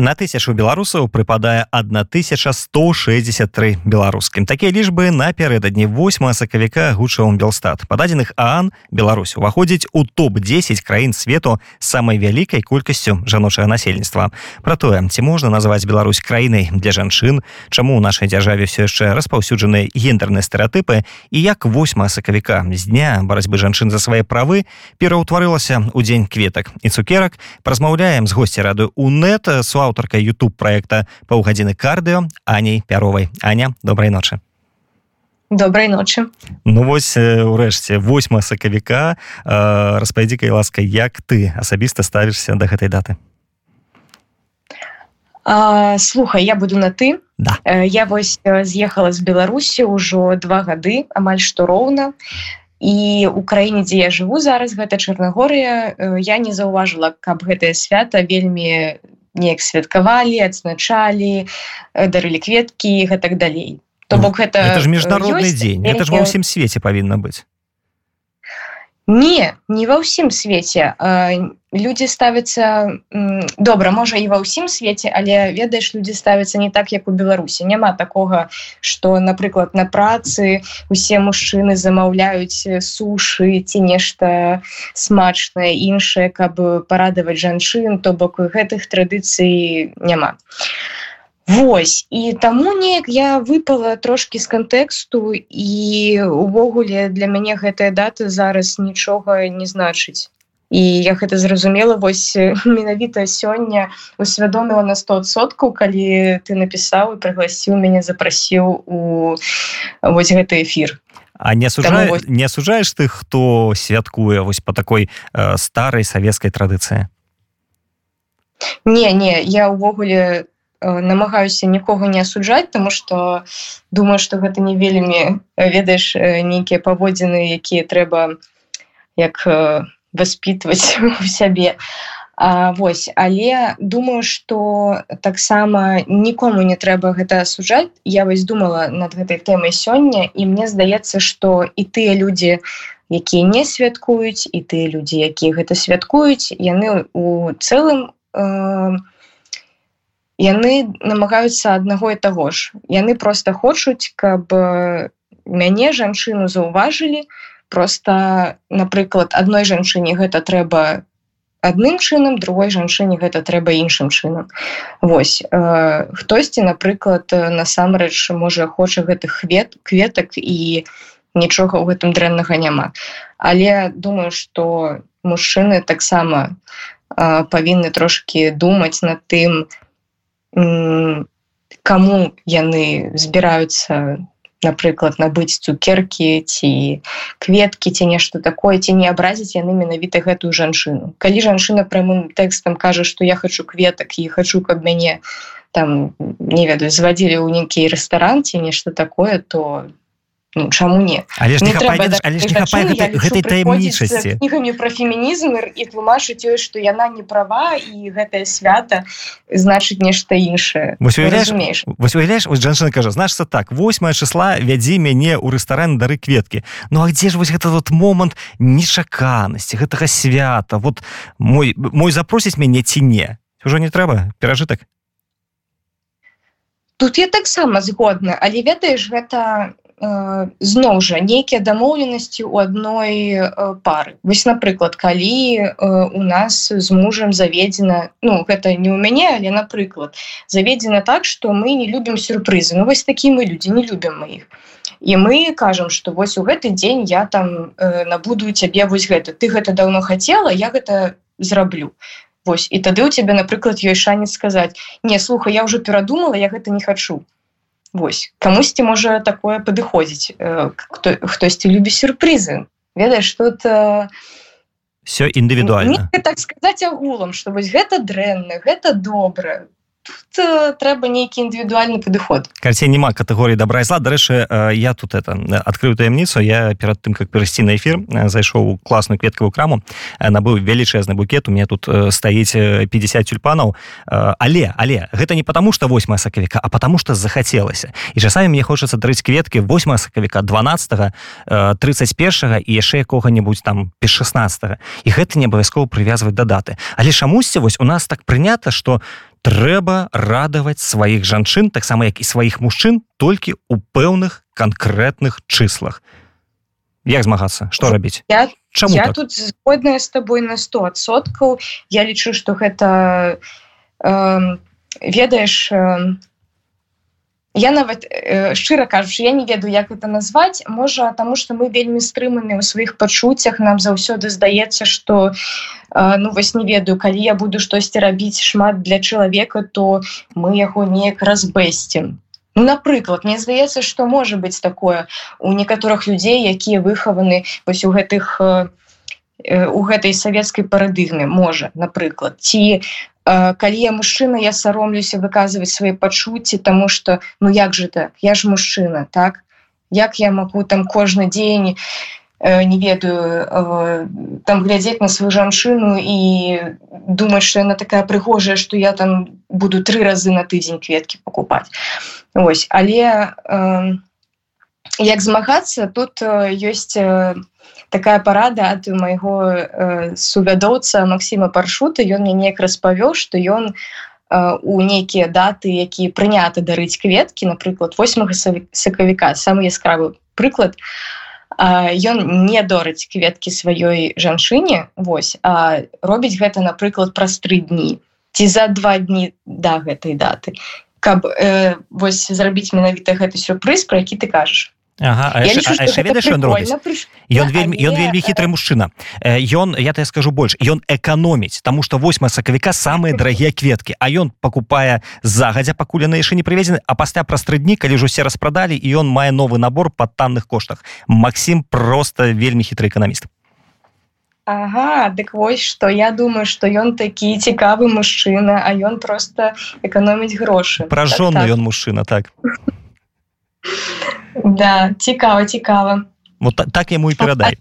на тысячу беларусаў прыпадае 1163 беларускім такія лічбы напярэдадні 8 сакавіка гучавым белстат пададзеных аан Беларусь уваходзіць у топ-10 краін свету самай вялікай колькасцю жаночага насельніцтва про тое ці можна назваць Беларусь краінай для жанчын чаму у нашай дзяржаве все яшчэ распаўсюджаныя гендерныя стэеатыпы і як 8 сакавіка з дня барацьбы жанчын за свае правы пераўтварылася ў дзень кветак і цукерак празмаўляем з госці рады у нет. Суа аўтаркай youtube проекта паўгадзіны кардыо аней пяровай. Аня добрай ночы. Добрай ночы. Ну вось урэшце 8 сакавіка. Распавядзі-ка ласка як ты асабіста ставішся до гэтай даты? А, слухай я буду на ты да. я вось з'ехала з беларусі ўжо два гады амаль што роўна. І у краіне дзе я жыву зараз гэта чарнагорыя я не заўважыла каб гэтае свята вельмі неяк святкавалі адзначалі дарылі кветкі гэтак далей. То бок гэта это ж міжнародны дзень это ж ва ўсім свеце павінна быць не не ва ўсім свеце людзі ставяцца добра можа і ва ўсім свеце але ведаеш людзі ставяцца не так як у беларусі няма такога что напрыклад на працы усе мужчыны замаўляюць сушы ці нешта смачнае іншае каб парадаваць жанчын то бок гэтых традыцый няма а Вось. І таму неяк я выпала трошки з кантэксту і увогуле для мяне гэтая дата зараз нічога не значыць. І я гэта зразумела вось менавіта сёння усвядоміла на 100соткаў калі ты напісаў і прыгласіў мяне запрасіў у вось гэты эфир А не сужа... вось... не сужаеш ты хто святкуе вось по такой э, старой савецкай традыцыі? Не не я увогуле Э, намагаюся нікога не асуджаць тому что думаю что гэта не вельмі э, ведаеш э, нейкія паводзіны якія трэба як воспитывать у сябе. А, вось але думаю что таксама нікому не трэба гэта асуджаць. Я вось думала над гэтай тэмай сёння і мне здаецца что і тыя людзі якія не святкуюць і тыя людзі якія гэта святкуюць яны у цэлым э, яны намагаюцца аднаго і таго ж. Яны просто хочуць каб мяне жанчыну заўважылі. Просто напрыклад адной жанчыне гэта трэба адным чынам другой жанчыне гэта трэба іншым чынам. Вось э, хтосьці напрыклад насамрэч можа хоча гэтых квет кветак і нічога ў гэтым дрэннага няма. Але думаю что мужчыны таксама э, павінны трошки думаць над тым кому яны збіраюцца напрыклад набыць цукеркі ці кветкі ці нешта такое ці не абразіць яны менавіта гэтую жанчыну. Калі жанчына прамым тэкстам кажа што я хочу кветак і хочу каб мяне там не ведаю звадзілі ў нейкі рэстаран ці нешта такое то Ну, чаму не? Але ж не хапай, але ж не хапай гэтай, гэтай таямнічасці кнігамі пра фемінізм і тлумачыць ёй што яна не права і гэтае свята значыць нешта іншае. Восьмеш жанчына кажа значыцца так 8 числа вядзі мяне ў рэстаран дары кветкі Ну а дзе ж вось гэта вот момант нечаканасці гэтага свята? Вот мой мой запросіць мяне ці не? Ўжо не трэба? Перажытак? Тут я таксама згодна але ведаеш гэта зноў жа нейкія дамоўленасці у адной пары. Вось напрыклад калі у нас з мужам заведзена ну гэта не ў мяне але напрыклад заведзена так что мы не любім сюрпрызы Ну вось такі мы людзі не любім мы іх і мы кажам что вось у гэты дзень я там набуду цябе вось гэта ты гэта давно хацела я гэта зраблю Вось і тады у цябе напрыклад ёсць шанец сказаць не слуха я уже перадумала я гэта не хочу Вось. Камусьці можа такое падыходзіць э, хто хтосьці любіць сюрпрызы. Ведаеш тут все індывідуальна. так сказаць агулам что вось гэта дрэнна гэта добра тут трэба нейкі індывідуальны падыход карцей няма катэгорыі добра і зла. Дарэчы я тут это адкрыў таямніцу я перад тым как перайсці на эфир зайшоў класную кветкавую краму набыў велічэзны букет. У меня тут стаіць 50 тюльпанаў але але гэта не потому что 8 сакавіка а потому что захацелася. І часамі мне хочацца дрыць кветкі 8 сакавіка 12 31 і яшчэ якога-нибудь там без 16 і гэта не абавязкова прывязваць да даты. Але чамусьці вось у нас так прынята что у трэба радаваць сваіх жанчын таксама як і сваіх мужчын толькі у пэўных канкрэтных чыслах. Як змагацца? Что рабіць? я, Чаму я так? тут згодная з табой на 100соткаў я лічу что гэта э, ведаеш э, я нават э, шчыра кажучы я не ведаю як это назваць. Можа таму что мы вельмі стрыманы ў сваіх пачуццях нам заўсёды здаецца что э, ну вось не ведаю калі я буду штосьці рабіць шмат для чалавека то мы яго неяк разбэсцім ну, напрыклад мне здаецца что можа быць такое у некаторых людзей якія выхаваны вось у гэтых э, у гэтай савецкай парадыгме можа напрыклад ці калі я мужчына я саромлюся выказваць свае пачуцці тому что ну як же так? Я ж мужчына так? Як я могу там кожны дзень не ведаю там глядзець на сваю жанчыну і думаць что яна такая прыгожая что я там буду три разы на тыдзень кветкі покупать ось але як змагацца тут ёсць такая парада ад майго э, сувядоўца Масіма паршута ён мне неяк распавёў што ён э, у нейкія даты які прынята дарыць кветкі напрыклад 8 сакавіка самы яскравы прыклад ён не дорыць кветкі сваёй жанчыне Вось а робіць гэта напрыклад праз тры дні ці за два дні да гэтай даты. Каб э, вось зрабіць менавіта гэты сюрпрыз про які ты кажаш Ага, а яшчэ, а яшчэ ведаеш ён робіць ён да, вельмі ён вельмі хітры мужчына ён я то скажу больш ён эканоміць тому что 8 сакавіка самыя дарагія кветкі а ён покупае загадзя пакуль яны яшчэ не прывезены а пасля праз тры дні калі ж усе распрадалі і ён мае новы набор па танных коштах. Макссім просто вельмі хітры эканаміст Ага, дык вось што я думаю што ён такі цікавы мужчына а ён просто эканоміць грошы пражонны так, так. ён мужчына так да цікава цікава вот так, яму і перадай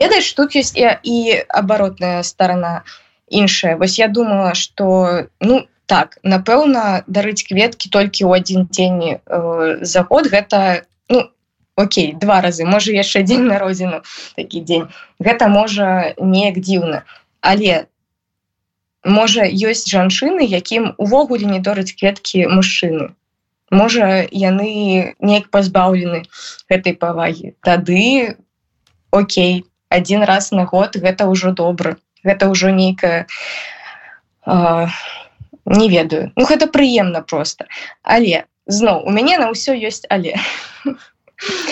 ведаеш тут ёсць і, і абаротная сторона іншая вось я думала что ну так напэўна дарыць кветкі толькі ў адзін дзень э, за год гэта ну Окей два разы можа яшчэ дзень народзіну такі дзень. Гэта можа неяк дзіўна. Але можа ёсць жанчыны якім увогуле не дорыць кветкі мужчыны можа яны неяк пазбаўлены гэтай павагі. Тады Окей один раз на год гэта ўжо добра. Гэта ўжо нейкая не ведаю. Ну гэта прыемна просто але зноў у мяне на ўсё ёсць але.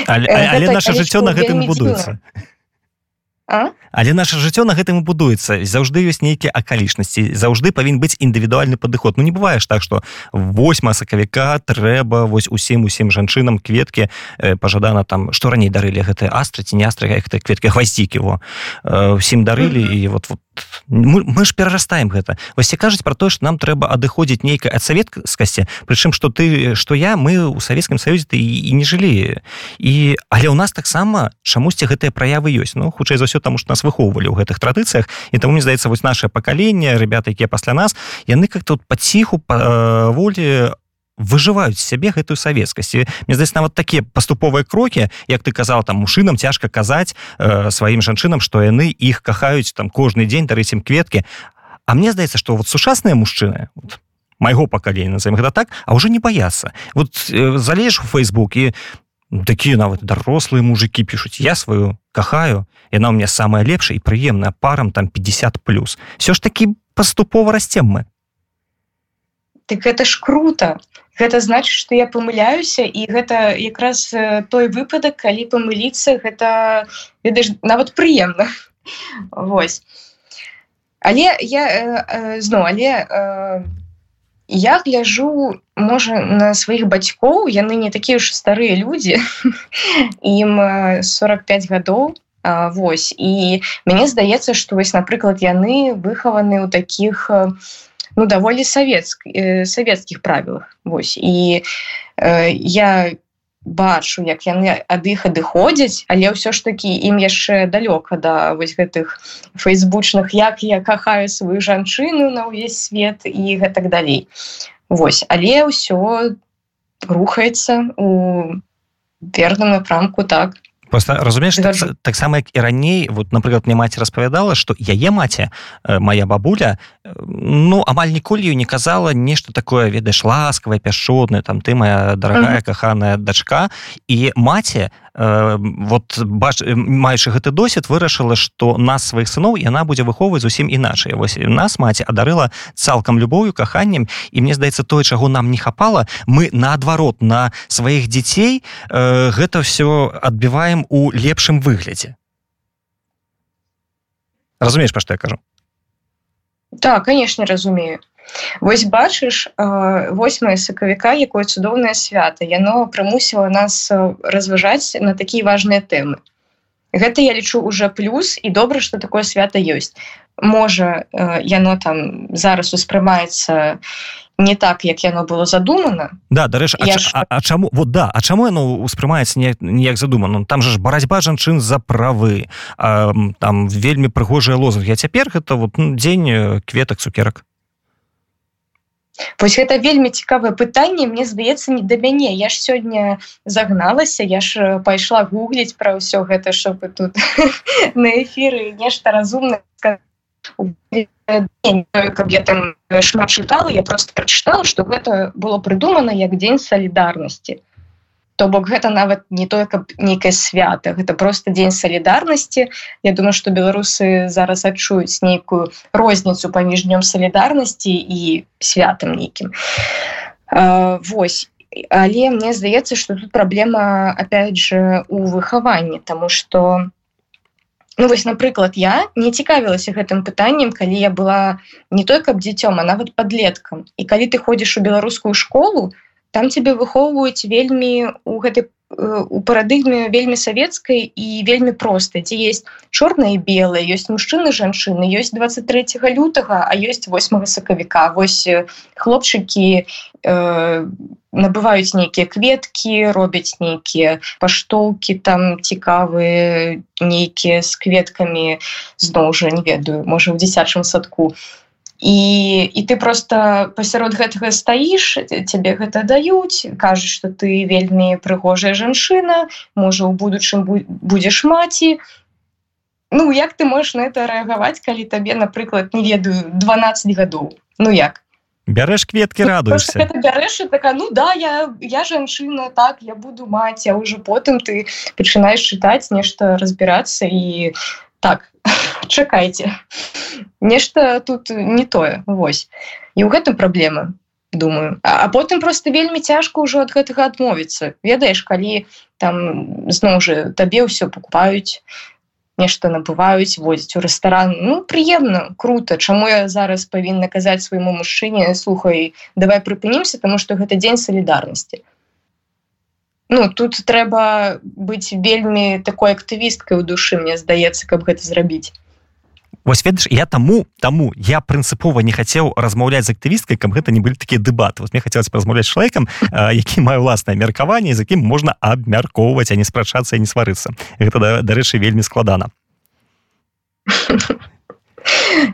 Але, але наше жыццё на гэтым будуецца. дзіўна. А? Але наше жыццё на гэтым і будуецца. Заўжды ёсць нейкія акалічнасці. Заўжды павін быць індывідуальны падыход. Ну не бываеш так что 8 сакавіка трэба вось усім усім жанчынам кветкі э, пажадана там што раней дарылі гэтыя астраці не астра як кветкі хвасцікі его э, усім дарылі і вот вот мы, мы ж перарастаем гэта. Вось кажуць про то что нам трэба адыходзіць нейкая ад саветкасці прычым что ты что я мы у савецкім саюзе ты і, і не жылі. І але у нас таксама чамусьці гэтыя праявы ёсць. Ну хутчэй за ўсё там что нас выхоўвалі ў гэтых традыцыях. І таму мне здаецца вось наше пакаленне ребята якія пасля нас яны как-то паціху па волі выжываюць сябе гэтую савецкасці мне здаць нават такія паступовыя крокі як ты казаў там мужчынам цяжка казаць э, сваім жанчынам што яны іх кахаюць там кожны дзень дарыць ім кветкі А мне здаецца што вот сучасныя мужчыны вот, майго пакалення назовем гэта так а уже не баяцца вот э, залежш у фейсбук і такія нават дарослыя мужики пишутць я сваю кахаю яна у меня самая лепшая і прыемная парам там 50 плюс все ж таки паступова расцем мы. Так это ж круто гэта значит что я памыляюся і гэта якраз той выпадак калі памыліцца гэта ведаеш нават прыемна. Вось. Але я э, зноў але э, я гляжу можа на сваіх бацькоў яны не такія ж старыя людзі ім 45 гадоў Вось. І мяне здаецца што вось напрыклад яны выхаваны ў такіх у ну даволі савецк э, савецкіх правілах Вось. І э, я бачу як яны ад іх адыходзяць але ўсё ж такі ім яшчэ далёка да вось гэтых фейсбучных як я кахаю сваю жанчыну на ўвесь свет і гэтак далей. Вось. Але ўсё рухаецца у верным напрамку так просто разумееш так, так як і раней вот напрыклад мне маці распавядала что яе маці э, моя бабуля э, ну амаль ніколі не казала нешта такое ведаеш ласкавае пяшчотное там ты моя дорогая каханая дачка і маці Э, вот бач маючы гэты досвед вырашыла что нас сваіх сыноў яна будзе выхоўваць зусім іначай вось нас маці адарыла цалкам любоўю каханнем і мне здаецца тое чаго нам не хапала мы наадварот на сваіх дзяцей э, гэта все адбіваем у лепшым выглядзе. Разумееш па што я кажу? Так конечно разумею Вось бачыш 8 сакавіка якое цудоўнае свята. Яно прымусіла нас разважаць на такія важныя тэмы. Гэта я лічу уже плюс і добра что такое свята ёсць. Можа яно там зараз успрымаецца не так як яно было задумано да дарэч а, ж... а, а чаму вот да а чаму яно успрымаецца неяк задумано там же ж барацьба жанчын за правы. А, там вельмі прыгожыя лозунг я цяпер гэта вот ну, дзень кветак цукерак Вось гэта вельмі цікавае пытанне мне здаецца не да мяне. Я ж сёння загналася я ж пайшла гугліць пра ўсё гэта чтобы тут на эфіры нешта разумна я там шмат чытала я просто прачытала что гэта было прыдумана як дзень салідарнасці то бок гэта нават не тое каб нейкае свята гэта просто дзень салідарнасці. Я думаю что беларусы зараз адчуюць нейкую розніцу паміж днём салідарнасці і святам нейкім. Вось але мне здаецца что тут праблема опять же у выхаванні тому что ну, вось напрыклад я не цікавілася гэтым пытаннем калі я была не той каб дзіцём а нават подлеткам і калі ты ходзіш у беларускую школу то там тебе выхоўваюць вельмі у гэтай э, у парадыгме вельмі савецкай і вельмі проста дзе есть чорнае белое ёсць мужчыны жанчыны ёсць 23 лютага а ёсць 8 сакавіка. Вось э, хлопчыкі э, набываюць нейкія кветкі робяць нейкія паштоўкі там цікавыя нейкія з кветкамі. Зноў жа не ведаю можа ў дзіцячым садку і і ты просто пасярод гэтага стаіш цябе гэта даюць кажуць что ты вельмі прыгожая жанчына можа у будучым будзеш маці. Ну як ты можешь на это рэагаваць калі табе напрыклад не ведаю 12 гадоў? Ну як? Бярэш кветкі радуешься. бярэш така ну да я я жанчына так я буду маць а уже потым ты пачынаеш чытаць нешта разбірацца і так чакайце нешта тут не тое Вось. І ў гэтым праблема думаю. А, потым просто вельмі цяжка ўжо ад гэтага адмовіцца. Ведаеш калі там зноў жа табе ўсё покупаюць нешта набываюць возіць у рэстаран. Ну прыемна круто. Чаму я зараз павінна казаць свайму мужчыне слухай давай прыпынімся тому что гэта дзень салідарнасці Ну тут трэба быць вельмі такой актывісткай у душы мне здаецца каб гэта зрабіць. Вось ведаеш я таму таму я прынцыпова не хацеў размаўляць з актывісткай каб гэта не былі такія дэбаты. Вот мне хацелось размаўляць чалавекам які маю ўласнае меркаванне з якім можна абмяркоўваць а не спрачацца і не сварыцца. Гэта дарэчы вельмі складана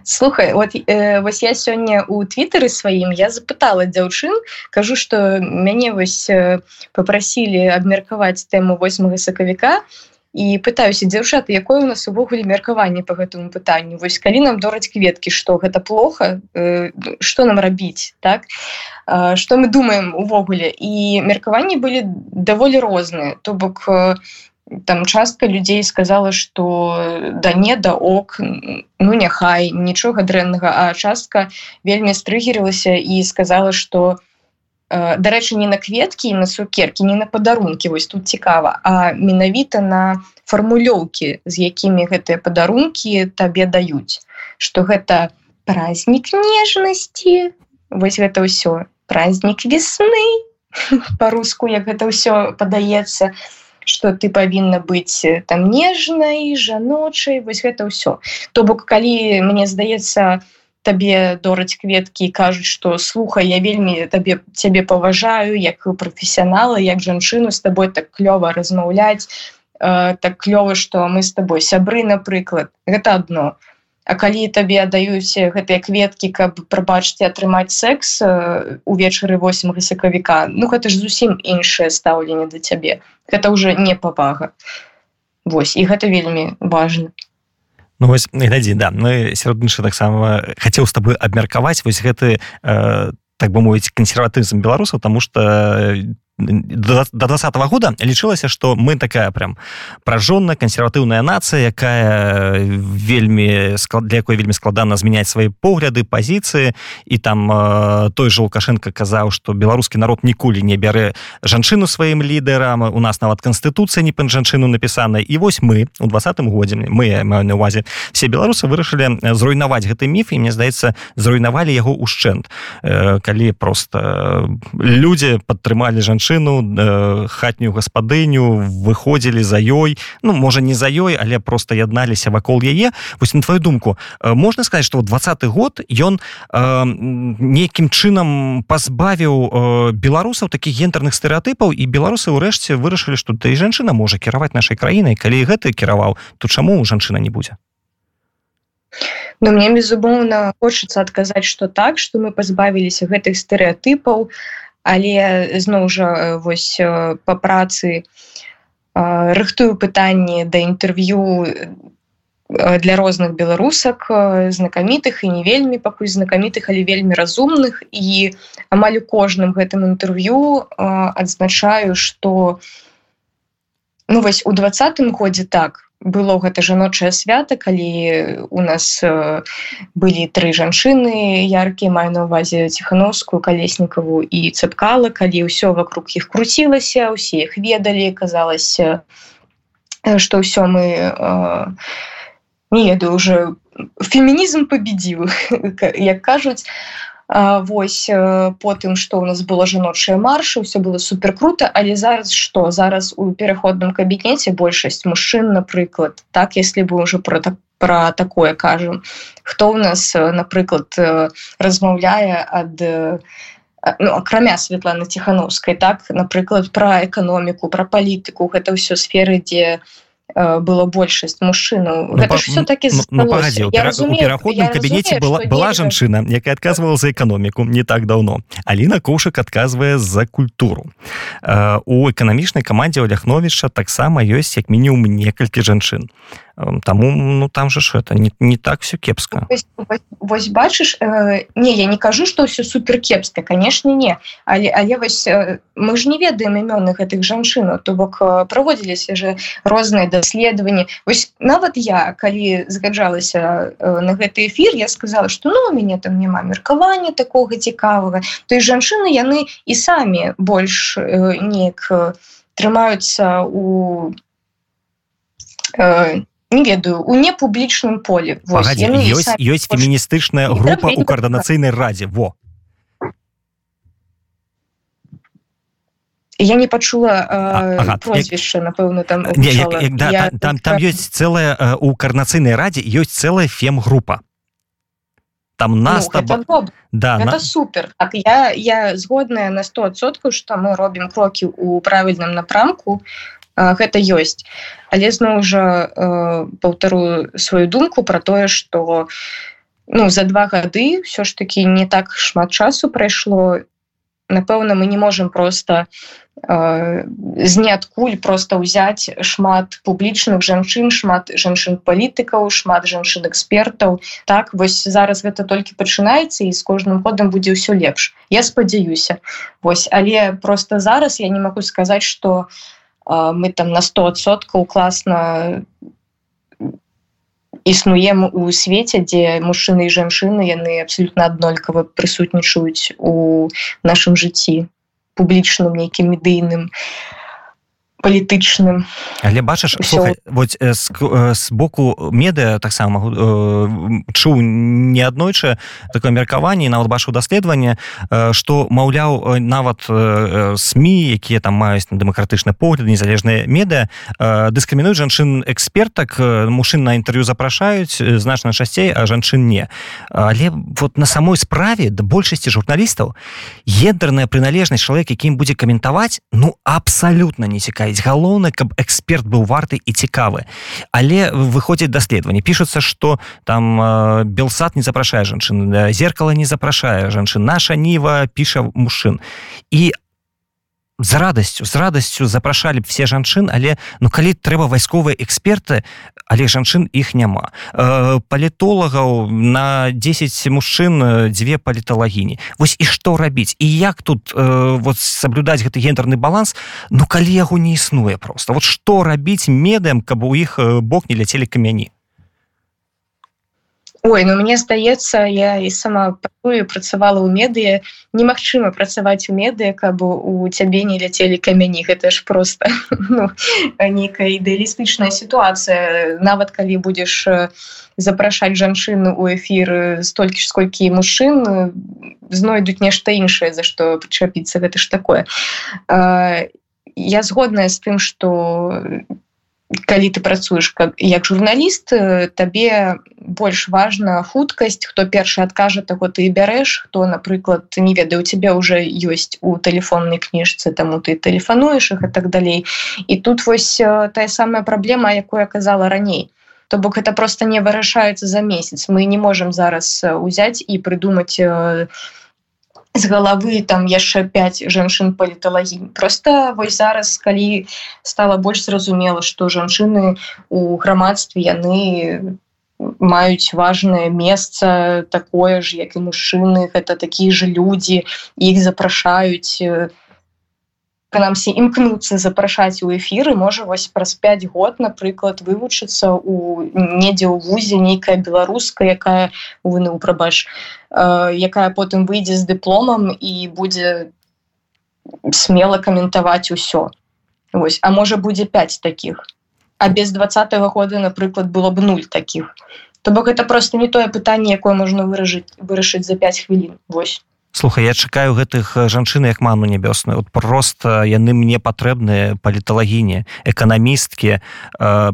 слухай вот э, вось я сёння у твиттары сваім я запытала дзяўчын кажу что мяне вось э, попрасілі абмеркаваць тэму 8 сакавіка і пытаюся дзяўчаты якое у нас увогуле меркаванне по гэтаму пытанню? Вось калі нам дораць кветкі что гэта плохо э, что нам рабіць так? Что мы думаем увогуле? І меркаванні былі даволі розныя. То бок у там частка людзей сказала что да не да ок ну няхай нічога дрэннага а частка вельмі стрыгерылася і сказала что э, дарэчы не на кветкі на сукеркі не на падарункі вось тут цікава а менавіта на фармулёўкі з якімі гэтыя падарункі табе даюць что гэта праздник нежнасці вось гэта ўсё. Праздник весны. По-руску як гэта ўсё падаецца. то что ты павінна быць э, там нежнай жаночай вось гэта ўсё то бок калі мне здаецца табе дораць кветкі кажуць што слухай я вельмі табе цябе паважаю як прафесіянала як жанчыну з табой так клёва размаўляць э, так клёва што мы з табой сябры напрыклад гэта одно. а А калі табе аддаюць гэтыя кветкі каб прабачце атрымаць секс увечары 8 сакавіка ну гэта ж зусім іншае стаўленне да цябе. Гэта уже не павага. Вось і гэта вельмі важно Ну, вось глядзі да мы сярод інша таксама хацеў з табой абмеркаваць вось гэты э, так бы мовіць кансерватызм беларусаў тому что до 20 -го года лічылася что мы такая прям пражонная кансерватыўная нацыя якая вельмі склад для якой вельмі складана змяняць свои погляды позіцыі і там э, той же лукашенко казаў что беларускі народ ніколі не бярэ жанчыну сваім лідарам у нас нават канстытуцыя не пан жанчыну напісана і вось мы у двадцатым годзе мы маю на увазе все беларусы вырашылі зруйнаваць гэты міф і мне здаецца зруйнавалі яго ушчэнт э, калі просто людзі падтрымалі жанчыну жанчыну э, хатнюю гаспадыню выходзілі за ёй. Ну можа не за ёй але просто ядналіся вакол яе. Вось на твою думку э, можна сказать что двадцатый год ён э, нейкім чынам пазбавіў э, беларусаў таких гендерных стэеатыпаў і беларусы ўрэшце вырашылі что ты жанчына можа кіраваць нашай краінай. Калі гэты кіраваў то чаму жанчына не будзе? Но мне безумоўна хочацца адказаць што так што мы пазбавіліся гэтых стэеатыпаў але зноў жа вось по працы рыхтую пытанні да інтэрв'ю для розных беларусак знакамітых і не вельмі пакуль знакамітых але вельмі разумных. І амаль у кожным гэтым інтэрв'ю адзначаю что ну вось у двадцатым годзе так было гэта жаночае свята калі у нас э, былі тры жанчыны яркія маю на увазе ціхановскую калеснікаву і цэпкала калі ўсё вокруг іх круцілася усе іх ведалі казалася что ўсё мы э, не еду уже фемінізм победзіў як кажуць Вось потым што ў нас было жаночае маршы все было супер круто але зараз что зараз у пераходным кабінеце большасць мужчын напрыклад так если бы уже про так про такое кажем хто у нас напрыклад размаўляе ад ну, акрамя Светланы ціхановскай так напрыклад про эканоміку про палітыку гэта ўсё сферы дзе у было большасць мужчыну ну, все-таки ну, ну, у пераходным кабінеце была была жанчына якая адказвала за эканоміку не так давно. Аліна коушак адказвае за культуру. Э, у эканамічнай камандзе у ляхновішча таксама ёсць як мінімум некалькі жанчын Таму ну там же ж это не, не так все кепска вось бачыш э, не я не кажу что все супер кепска конечно не. Але але вось э, мы ж не ведаем імённых гэтых жанчын то бок э, праводзіліся же розныя даследаванні вось нават я калі згаджалася э, на гэты эфир я сказала что ну у мяне там няма меркавання такого цікавага то есть жанчыны яны і самі больш э, неяк э, трымаюцца у э, не ведаю у непублічным поле. Ёсць феміністычная група у каардынацыйнай радзе во. Я не пачула прозвішча напэўна там не, як, як, да, я, там там ёсць цэлая у карнацыйнай радзе ёсць цэлая фем-група там нас ну, таб... да на... супер. Так, я я згодная на 100соткаў что мы робім крокі у правільным напрамку гэта ёсць. Але зноў жа паўтарую сваю думку про тое что ну за два гады все ж таки не так шмат часу прайшло. Напэўна мы не можем просто з ниадкуль просто ўзяць шмат публічных жанчын шмат жанчын палітыкаў шмат жанчын экспертаў так вось зараз гэта толькі пачынаецца і з кожным годам будзе ўсё лепш. Я спадзяюся. Вось але просто зараз я не могу сказаць что у мы там на 100соткаў класна існуем у свеце дзе мужчыны і жанчыны яны абсолютно аднолькава прысутнічаюць у нашым жыцці публічным нейкім медыйным палітычным але бачыш вот з, з боку медыа таксама чуў неаднойчы такое меркаванне нават бачыў даследаванне што маўляў нават сМ якія там маюць на дэмакратычны погляд незалежныя медыа дыскрымінуюць жанчын экспертак мужчын на інтэрв'ю запрашаюць значна часцей а жанчын не. Але вот на самой справе да большасці журналістаў гендерная прыналежнасць чалавек якім будзе каментаваць ну абсалютна не цікавіць галоўна каб эксперт быў варты і цікавы. Але выходзіць даследаванне пішуцца что там белсад не запрашае жанчын зеркала не запрашае жанчын. Наша ніва піша мужчын. І з радасцю з радасцю запрашалі б все жанчын але ну калі трэба вайсковыя эксперты але жанчын іх няма. Э, палітолагаў на 10 мужчын дзве паліталагіні. Вось і што рабіць? І як тут э, вот саблюдаць гэты гендерны баланс? Ну калі яго не існуе просто вот што рабіць медэм каб у іх бок не ляцелі камяні Ой, ну мне здаецца я і сама працую працавала ў медыа немагчыма працаваць у медыа каб у цябе не ляцелі камяні гэта ж просто ну, нейкая ідэалістычная сітуацыя. Нават калі будзеш запрашаць жанчыну у эфір столькі ж сколькі мужчын знойдуць нешта іншае за што прычапіцца. Гэта ж такое. Я згодная з тым что калі ты працуеш как як журналіст табе больш важна хуткасць. Хто першы адкажа таго ты бярэш. Хто напрыклад не ведаю у цябе уже ёсць у тэлефоннай кніжцы таму ты тэлефануеш и так далей. І тут вось тая самая праблема якую казала раней. То бок это просто не вырашаецца за месяц. Мы не можем зараз узяць і прыдумаць на з галавы там яшчэ 5 жанчын паліталагінь. Просто вось зараз калі стала больш зразумела что жанчыны у грамадстве яны маюць важное месца такое ж як і мужчыны это такія же людзі іх запрашаюць на к нам все імкнуцца запрашаць у эфіры. Можа вось праз 5 год напрыклад вывучыцца у недзе ў вузе нейкая беларуская якая выну прабач якая потым выйдзе з дыпломам і будзе смело каментаваць усё. Вось а можа будзе 5 таких а без двадцатого года напрыклад было б нуль таких. То бок это просто не тое пытанне якое можна выражыць вырашыць за 5 хвілін восьось слухай я чакаю гэтых жанчын як ману нябёсную. Вот просто яны мне патрэбныя паліталагіні эканамісткі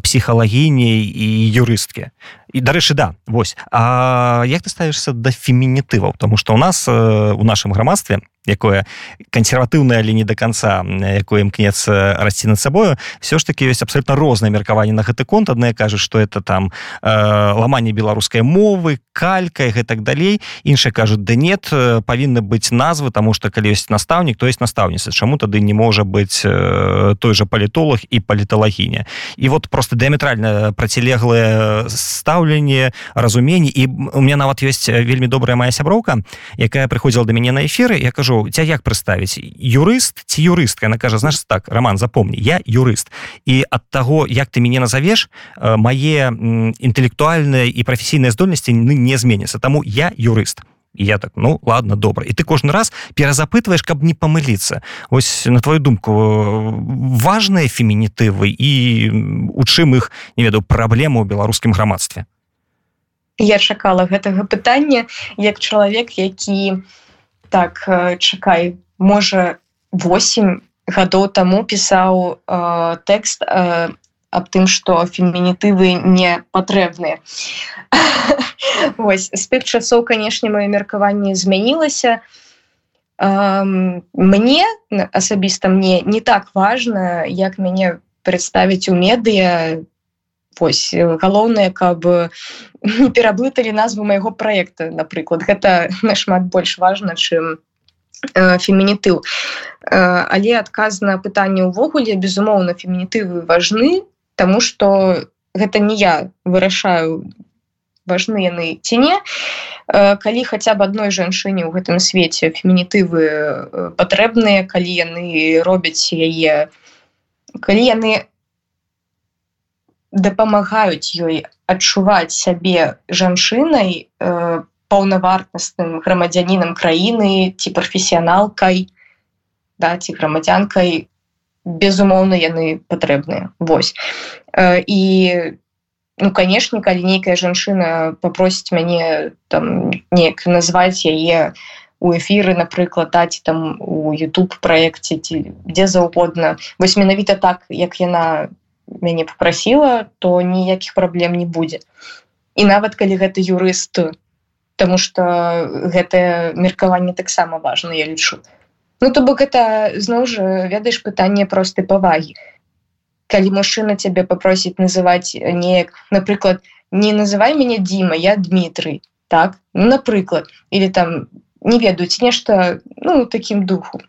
псіхалагіні і юрысткі. І дарэчы да вось. А як ты ставішся да фемінітываў? Тому что у нас у нашым грамадстве якое кансерватыўнае але не до конца якое імкнецца расці над сабою все ж таки ёсць абсолютно рознае меркаванне на гэты конт. Адна кажа что это там э, ламанне беларускай мовы калька гэтак далей. Іншая кажуць да нет павінны быць назвы тому что калі ёсць настаўнік то есть настаўніца чаму тады не можа быць э, той же палітолог і паліталагіня і вот просто дыаметральна процілеглае стаўленне разуменне і у меня нават ёсць вельмі добрая моя сяброўка якая прыходзіла до мяне на эфиры. Я кажу кажу ця як прыставіць юрыст ці юрыстка она кажа знаешь так роман запомни я юрыст і ад таго як ты мяне назовеш э, мае інтэлектуальныя і прафесійныя здольнасці не зменятся таму я юрыст. Я так ну ладно добра. І ты кожны раз перазапытваешь каб не памыліцца. Ось на твою думку важные фемінітывы і у чым іх не ведаю праблему ў беларускім грамадстве? Я чакала гэтага пытання як чалавек які у так э, чакай можа 8 гадоў таму пісаў э, тэкст э, аб тым што фемінітывы не патрэбныя з тых часоў канешне маё меркаванне змянілася. Мне асабіста мне не так важна як мяне прадставіць у медыа вось галоўнае каб не пераблыталі назву майго проекта напрыклад. Гэта нашмат больш важна чым э, фемінітыў. Э, але адказ на пытанне ўвогуле безумоўна фемінітывы важны тому что гэта не я вырашаю важны яны ці не. Э, калі хаця б адной жанчыне ў гэтым свеце фемінітывы патрэбныя калі яны робяць яе калі яны дапамагаюць ёй адчуваць сябе жанчынай э, паўнавартасным грамадзянінам краіны ці прафесіяналкай да ці грамадзянкай. Безумоўна яны патрэбныя. Вось. І ну канешне калі нейкая жанчына попросіць мяне там неяк назваць яе у эфіры напрыклад таці там у YouTube проекце ці дзе заўгодна. Вось менавіта так як яна мяне попрасіла то ніякіх праблем не будзе. І нават калі гэта юрыст тому что гэтае меркаванне таксама важно я лічу. Ну то бок это зноў жа ведаеш пытанне простай павагі. Калі мужчына цябе попросіць называть неяк напрыклад не называй мяне Діма я Дмітрый так? Ну, напрыклад. Или там не ведаюць нешта ну таким духу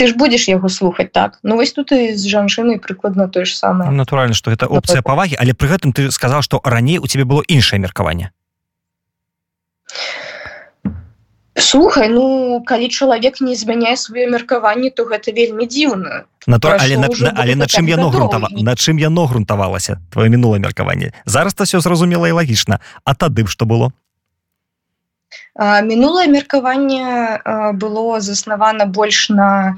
ты ж будешь яго слухаць так? Ну вось тут і з жанчынай прыкладна тое ж самае. Натуральна что это опцыя павагі але пры гэтым ты сказал что раней у тебе было іншае меркаванне. Слухай ну калі чалавек не змяняе сваё меркаванне то гэта вельмі дзіўна. Натур... але, на, на, але на чым яно грунтава на чым яно грунтавалася твоё мінулае меркаванне? Зараз то все зразумела і лагічна. А тады што было мінулае меркаванне было заснавана больш на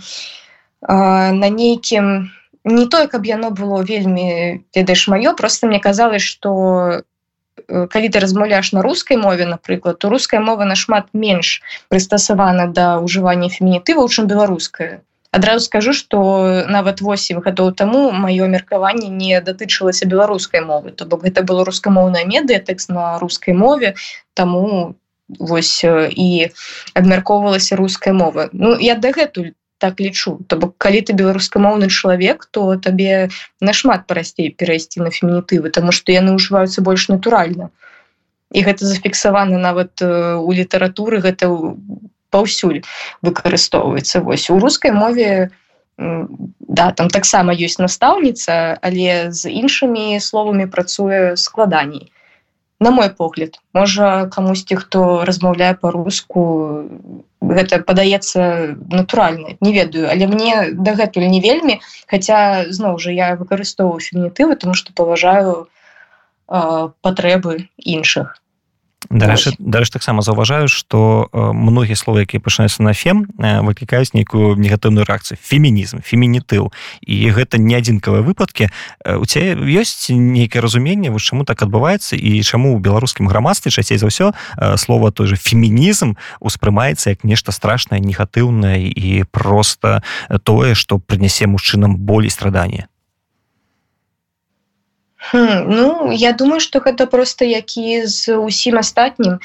на нейкім не тое каб яно было вельмі ведаеш маё просто мне казалось что калі ты размаўляш на рускай мове напрыклад то руская мова нашмат менш прыстасавана да ўжывання фемінітываў чым беларуская адразу скажу что нават 8 гадоў таму маё меркаванне не датычылася беларускай мовы то бок гэта было рускамоўная медыя тэкст на рускай мове таму вось і абмяркоўвалася руская мова Ну я дагэтуль так лічу то бок калі ты беларускамоўны чалавек то табе нашмат прасцей перайсці на фемінітывы тому что яны ўжываюцца больш натуральна. І гэта зафіксавана нават у літаратуры гэта паўсюль выкарыстоўваецца. Вось у рускай мове да там таксама ёсць настаўніца але з іншымі словамі працуе складаней на мой погляд. Можа камусьці хто размаўляе по-руску гэта падаецца натуральна не ведаю. Але мне дагэтуль не вельмі. Хотя зноў жа я выкарыстоўваю фемінітывы тому что паважаю патрэбы іншых Дарэчы дарэч таксама заўважаю што многія словы якія пачынаюцца на фем выклікаюць нейкую негатыўную рэакцыю. Фемінізм фемінітыў. І гэта не адзінкавыя выпадкі. У цябе ёсць нейкае разуменне вось чаму так адбываецца і чаму ў беларускім грамадстве часцей за ўсё слова той же фемінізм успрымаецца як нешта страшнае негатыўнае і просто тое што прынясе мужчынам болей страдання Хм, ну я думаю что гэта просто які з усім астатнім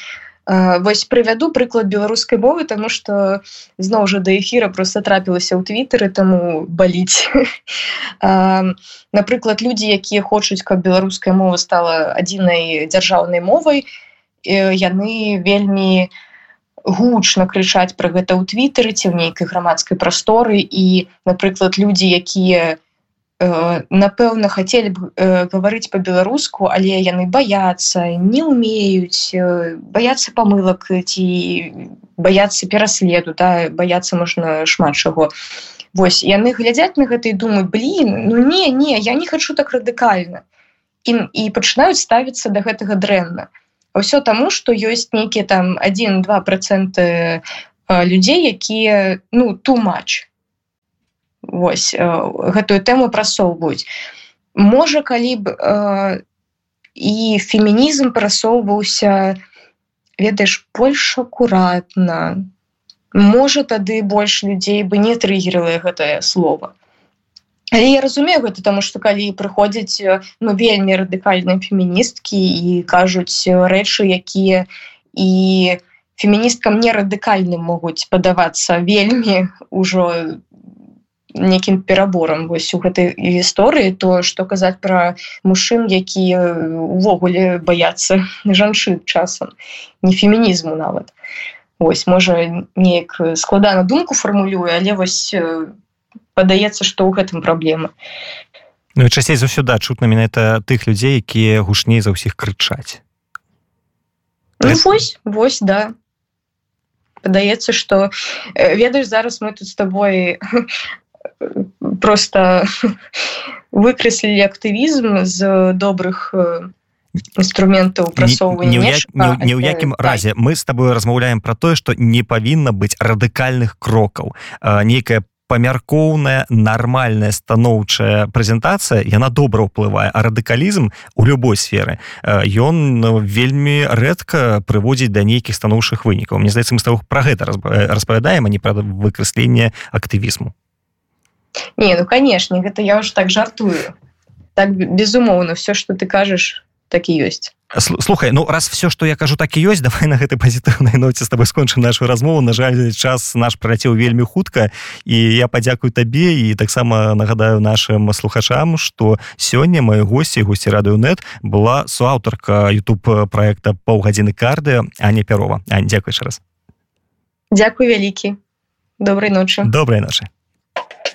вось прывяду прыклад беларускай мовы тому что зноў жа да эфира просто трапілася ў твиттары таму баліць напрыклад людзі якія хочуць каб беларуская мова стала адзінай дзяржаўнай мовай яны вельмі гучна крычаць пра гэта ў твиттары ці ў нейкай грамадскай прасторы. І напрыклад людзі якія не Э, напэўна хацелі б э, гаварыць по-беларуску але яны баяцца не умеюць э, баяцца памылак ці баяцца пераследу да баяцца можна шмат чаго. Вось яны глядзяць на гэтай думы блин ну не не я не хочу так радыкальна і, і пачынаюць ставіцца до гэтага дрэнна. Ўсё таму что ёсць нейкіе там 1-2 проценты людзей якія ну ту матч вось э, гэтую тэму прасоўваюць можа калі б э, і фемінізм прасоўваўся ведаеш больш акуратна. Можа тады больш людзей бы не трыгерыла гэтае слово Але я разумею гэта таму што калі прыходзяць ну вельмі радыкальныя феміністкі і кажуць рэчы якія і феміністкам не радыкальным могуць падавацца вельмі ўжо нейкім пераборам вось у гэтай гісторыі то што казаць пра мужчын якія увогуле баяцца жанчын часам не фемінізму нават. Ось можа неяк складана думку фармулюе але вось падаецца што ў гэтым праблема. Ну, часцей заўсёды чутна менавіта тых людзей якія гушней за ўсіх крычаць. Ну, вось вось да. Падаецца что ведаеш зараз мы тут с тобой просто выкрэслілі актывізм з добрых інструментаў прасоўвання ні ў якім разе. Мы с тобой размаўляем про тое что не павінна быць радыкальных крокаў нейкая памяркоўная нармальная станоўчая прэзентацыя яна добра ўплывае а радыкалізм у любой сферы ён ну, вельмі рэдка прыводзіць да нейкіх станоўчых вынікаў Мне здаецца мы з пра гэта распавядаем а не пра выкрысленне актывізму не ну канешне гэта я ўжо так жартую. Так безумоўна все что ты кажаш так і ёсць слухай ну раз все что я кажу так і ёсць давай на гэтай пазітыўнай ноце с тобой скончым нашу размову. На жаль час наш праляцеў вельмі хутка і я падзякую табе і таксама нагадаю нашим слухачам что сёння мои госці госці радыонет была суаўтарка youtube проекта паўгадзіны карды а не пярова а дзякуй раз. Дякую вялікі. Добрай ночы. Добрай ночы